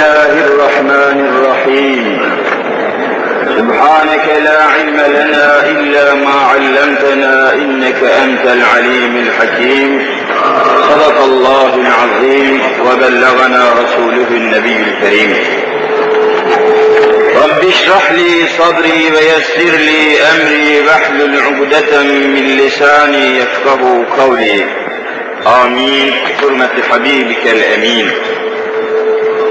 الله الرحمن الرحيم. سبحانك لا علم لنا إلا ما علمتنا إنك أنت العليم الحكيم. صدق الله العظيم وبلغنا رسوله النبي الكريم. رب اشرح لي صدري ويسر لي أمري واحلل عقدة من لساني يفقه قولي. آمين. حرمة حبيبك الأمين.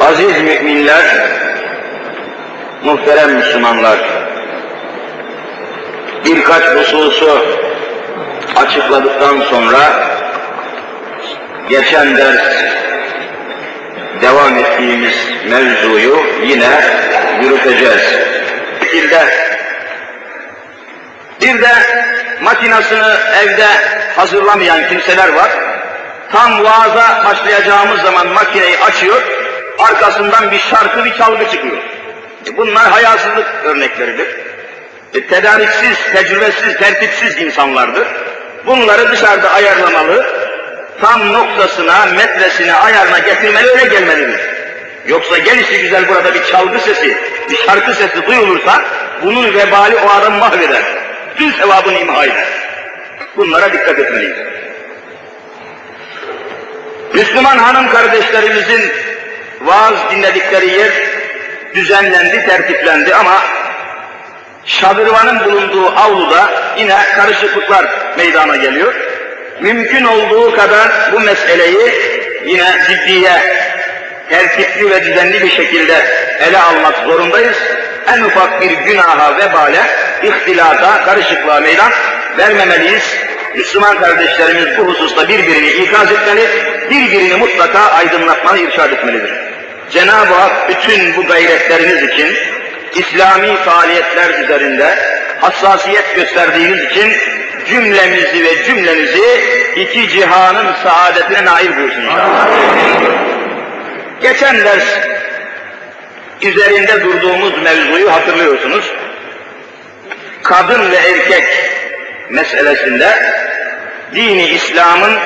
Aziz müminler, muhterem Müslümanlar, birkaç hususu açıkladıktan sonra geçen ders devam ettiğimiz mevzuyu yine yürüteceğiz. Bir de, bir de makinasını evde hazırlamayan kimseler var. Tam vaaza başlayacağımız zaman makineyi açıyor, arkasından bir şarkı, bir çalgı çıkıyor. E bunlar hayasızlık örnekleridir. E tedariksiz, tecrübesiz, tertipsiz insanlardır. Bunları dışarıda ayarlamalı, tam noktasına, metresine, ayarına getirmeli, öyle gelmelidir. Yoksa gelişi güzel burada bir çalgı sesi, bir şarkı sesi duyulursa, bunun vebali o adam mahveder. Tüm sevabını imha eder. Bunlara dikkat etmeliyiz. Müslüman hanım kardeşlerimizin vaaz dinledikleri yer düzenlendi, tertiplendi ama şadırvanın bulunduğu avluda yine karışıklıklar meydana geliyor. Mümkün olduğu kadar bu meseleyi yine ciddiye, tertipli ve düzenli bir şekilde ele almak zorundayız. En ufak bir günaha, vebale, ihtilata, karışıklığa meydan vermemeliyiz. Müslüman kardeşlerimiz bu hususta birbirini ikaz etmeli, birbirini mutlaka aydınlatmalı, irşad etmelidir. Cenab-ı Hak bütün bu gayretleriniz için, İslami faaliyetler üzerinde hassasiyet gösterdiğiniz için cümlemizi ve cümlenizi iki cihanın saadetine nail buyursun. Geçen ders üzerinde durduğumuz mevzuyu hatırlıyorsunuz. Kadın ve erkek meselesinde dini İslam'ın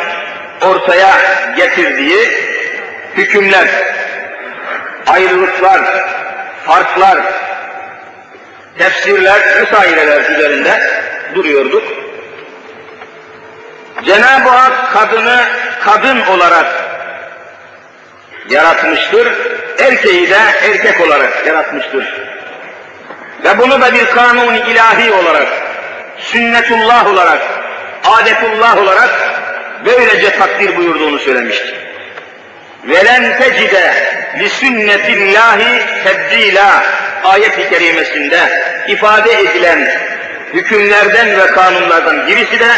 ortaya getirdiği hükümler, ayrılıklar, farklar, tefsirler vesaireler üzerinde duruyorduk. Cenab-ı Hak kadını kadın olarak yaratmıştır, erkeği de erkek olarak yaratmıştır. Ve bunu da bir kanun ilahi olarak, sünnetullah olarak, adetullah olarak böylece takdir buyurduğunu söylemiştir. Velen tecide li sünnetillahi tebdila ayet-i kerimesinde ifade edilen hükümlerden ve kanunlardan birisi de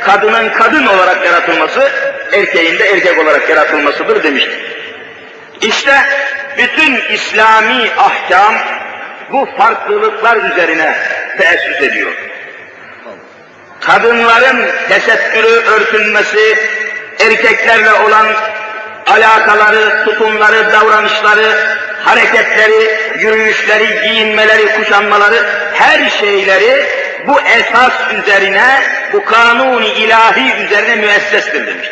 kadının kadın olarak yaratılması, erkeğin de erkek olarak yaratılmasıdır demiştir. İşte bütün İslami ahkam bu farklılıklar üzerine teessüs ediyor. Kadınların tesettürü, örtünmesi, erkeklerle olan alakaları, tutumları, davranışları, hareketleri, yürüyüşleri, giyinmeleri, kuşanmaları, her şeyleri bu esas üzerine, bu kanun ilahi üzerine müessestir demiş.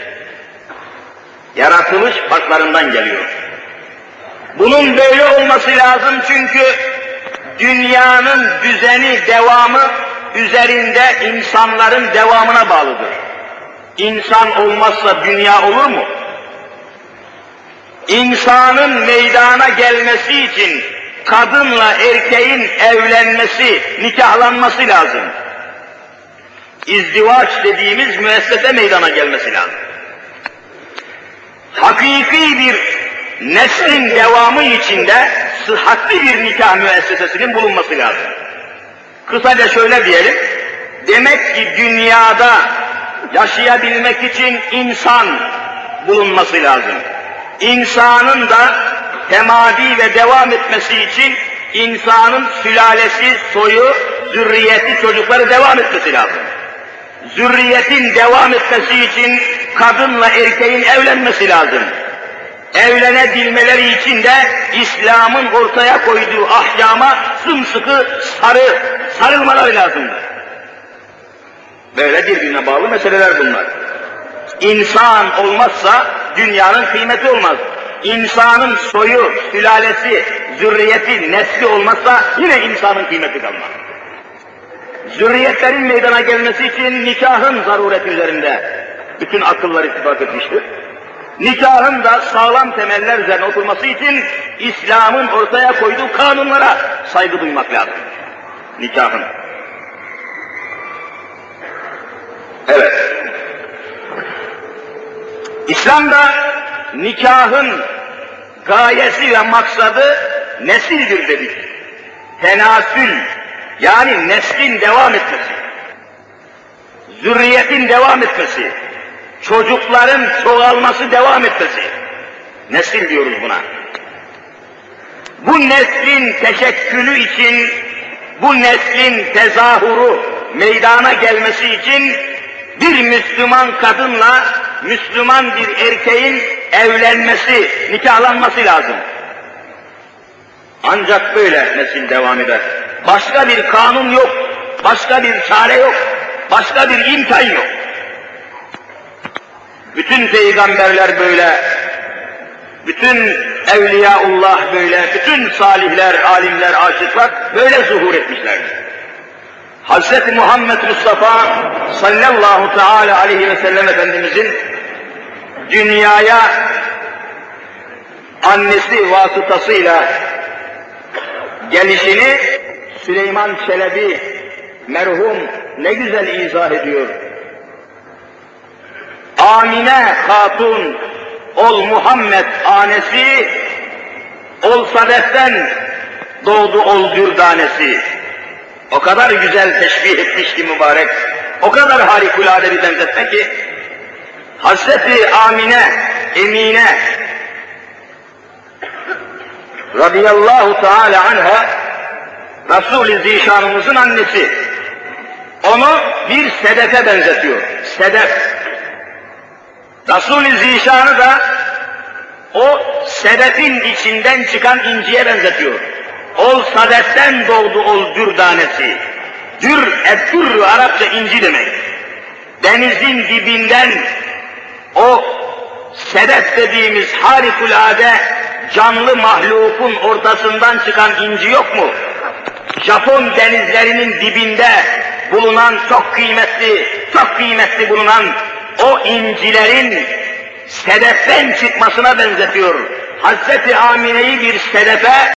Yaratılış farklarından geliyor. Bunun böyle olması lazım çünkü dünyanın düzeni, devamı üzerinde insanların devamına bağlıdır. İnsan olmazsa dünya olur mu? İnsanın meydana gelmesi için kadınla erkeğin evlenmesi, nikahlanması lazım. İzdivaç dediğimiz müessese meydana gelmesi lazım. Hakiki bir neslin devamı içinde sıhhatli bir nikah müessesesinin bulunması lazım. Kısaca şöyle diyelim, demek ki dünyada yaşayabilmek için insan bulunması lazım. İnsanın da temadi ve devam etmesi için insanın sülalesi, soyu, zürriyeti, çocukları devam etmesi lazım. Zürriyetin devam etmesi için kadınla erkeğin evlenmesi lazım. Evlenebilmeleri için de İslam'ın ortaya koyduğu ahkama sımsıkı sarı, sarılmaları lazımdır. Böyle birbirine bağlı meseleler bunlar. İnsan olmazsa dünyanın kıymeti olmaz. İnsanın soyu, sülalesi, zürriyeti, nesli olmazsa yine insanın kıymeti kalmaz. Zürriyetlerin meydana gelmesi için nikahın zarureti üzerinde bütün akıllar ittifak etmiştir. Nikahın da sağlam temeller üzerine oturması için İslam'ın ortaya koyduğu kanunlara saygı duymak lazım. Nikahın. Evet. İslam'da nikahın gayesi ve maksadı nesildir dedik. Tenasül, yani neslin devam etmesi. Zürriyetin devam etmesi. Çocukların çoğalması devam etmesi. Nesil diyoruz buna. Bu neslin teşekkülü için, bu neslin tezahuru meydana gelmesi için bir Müslüman kadınla Müslüman bir erkeğin evlenmesi, nikahlanması lazım. Ancak böyle nesil devam eder. Başka bir kanun yok, başka bir çare yok, başka bir imkan yok. Bütün peygamberler böyle, bütün evliyaullah böyle, bütün salihler, alimler, aşıklar böyle zuhur etmişlerdir. Hz. Muhammed Mustafa sallallahu teala aleyhi ve sellem Efendimizin dünyaya annesi vasıtasıyla gelişini Süleyman Çelebi merhum ne güzel izah ediyor. Amine Hatun ol Muhammed anesi ol Sadef'ten doğdu ol dürdanesi. O kadar güzel teşbih etmiş ki mübarek, o kadar harikulade bir benzetme ki, Hazreti Amine, Emine, radıyallahu teala anha, Resul-i Zişanımızın annesi, onu bir sedefe benzetiyor, sedef. Resul-i Zişan'ı da o sedefin içinden çıkan inciye benzetiyor. Ol sadetten doğdu ol dür tanesi. Dür, eddürrü Arapça inci demek. Denizin dibinden o sedef dediğimiz harikulade canlı mahlukun ortasından çıkan inci yok mu? Japon denizlerinin dibinde bulunan çok kıymetli, çok kıymetli bulunan o incilerin sedeften çıkmasına benzetiyor. Hazreti Amine'yi bir sedefe,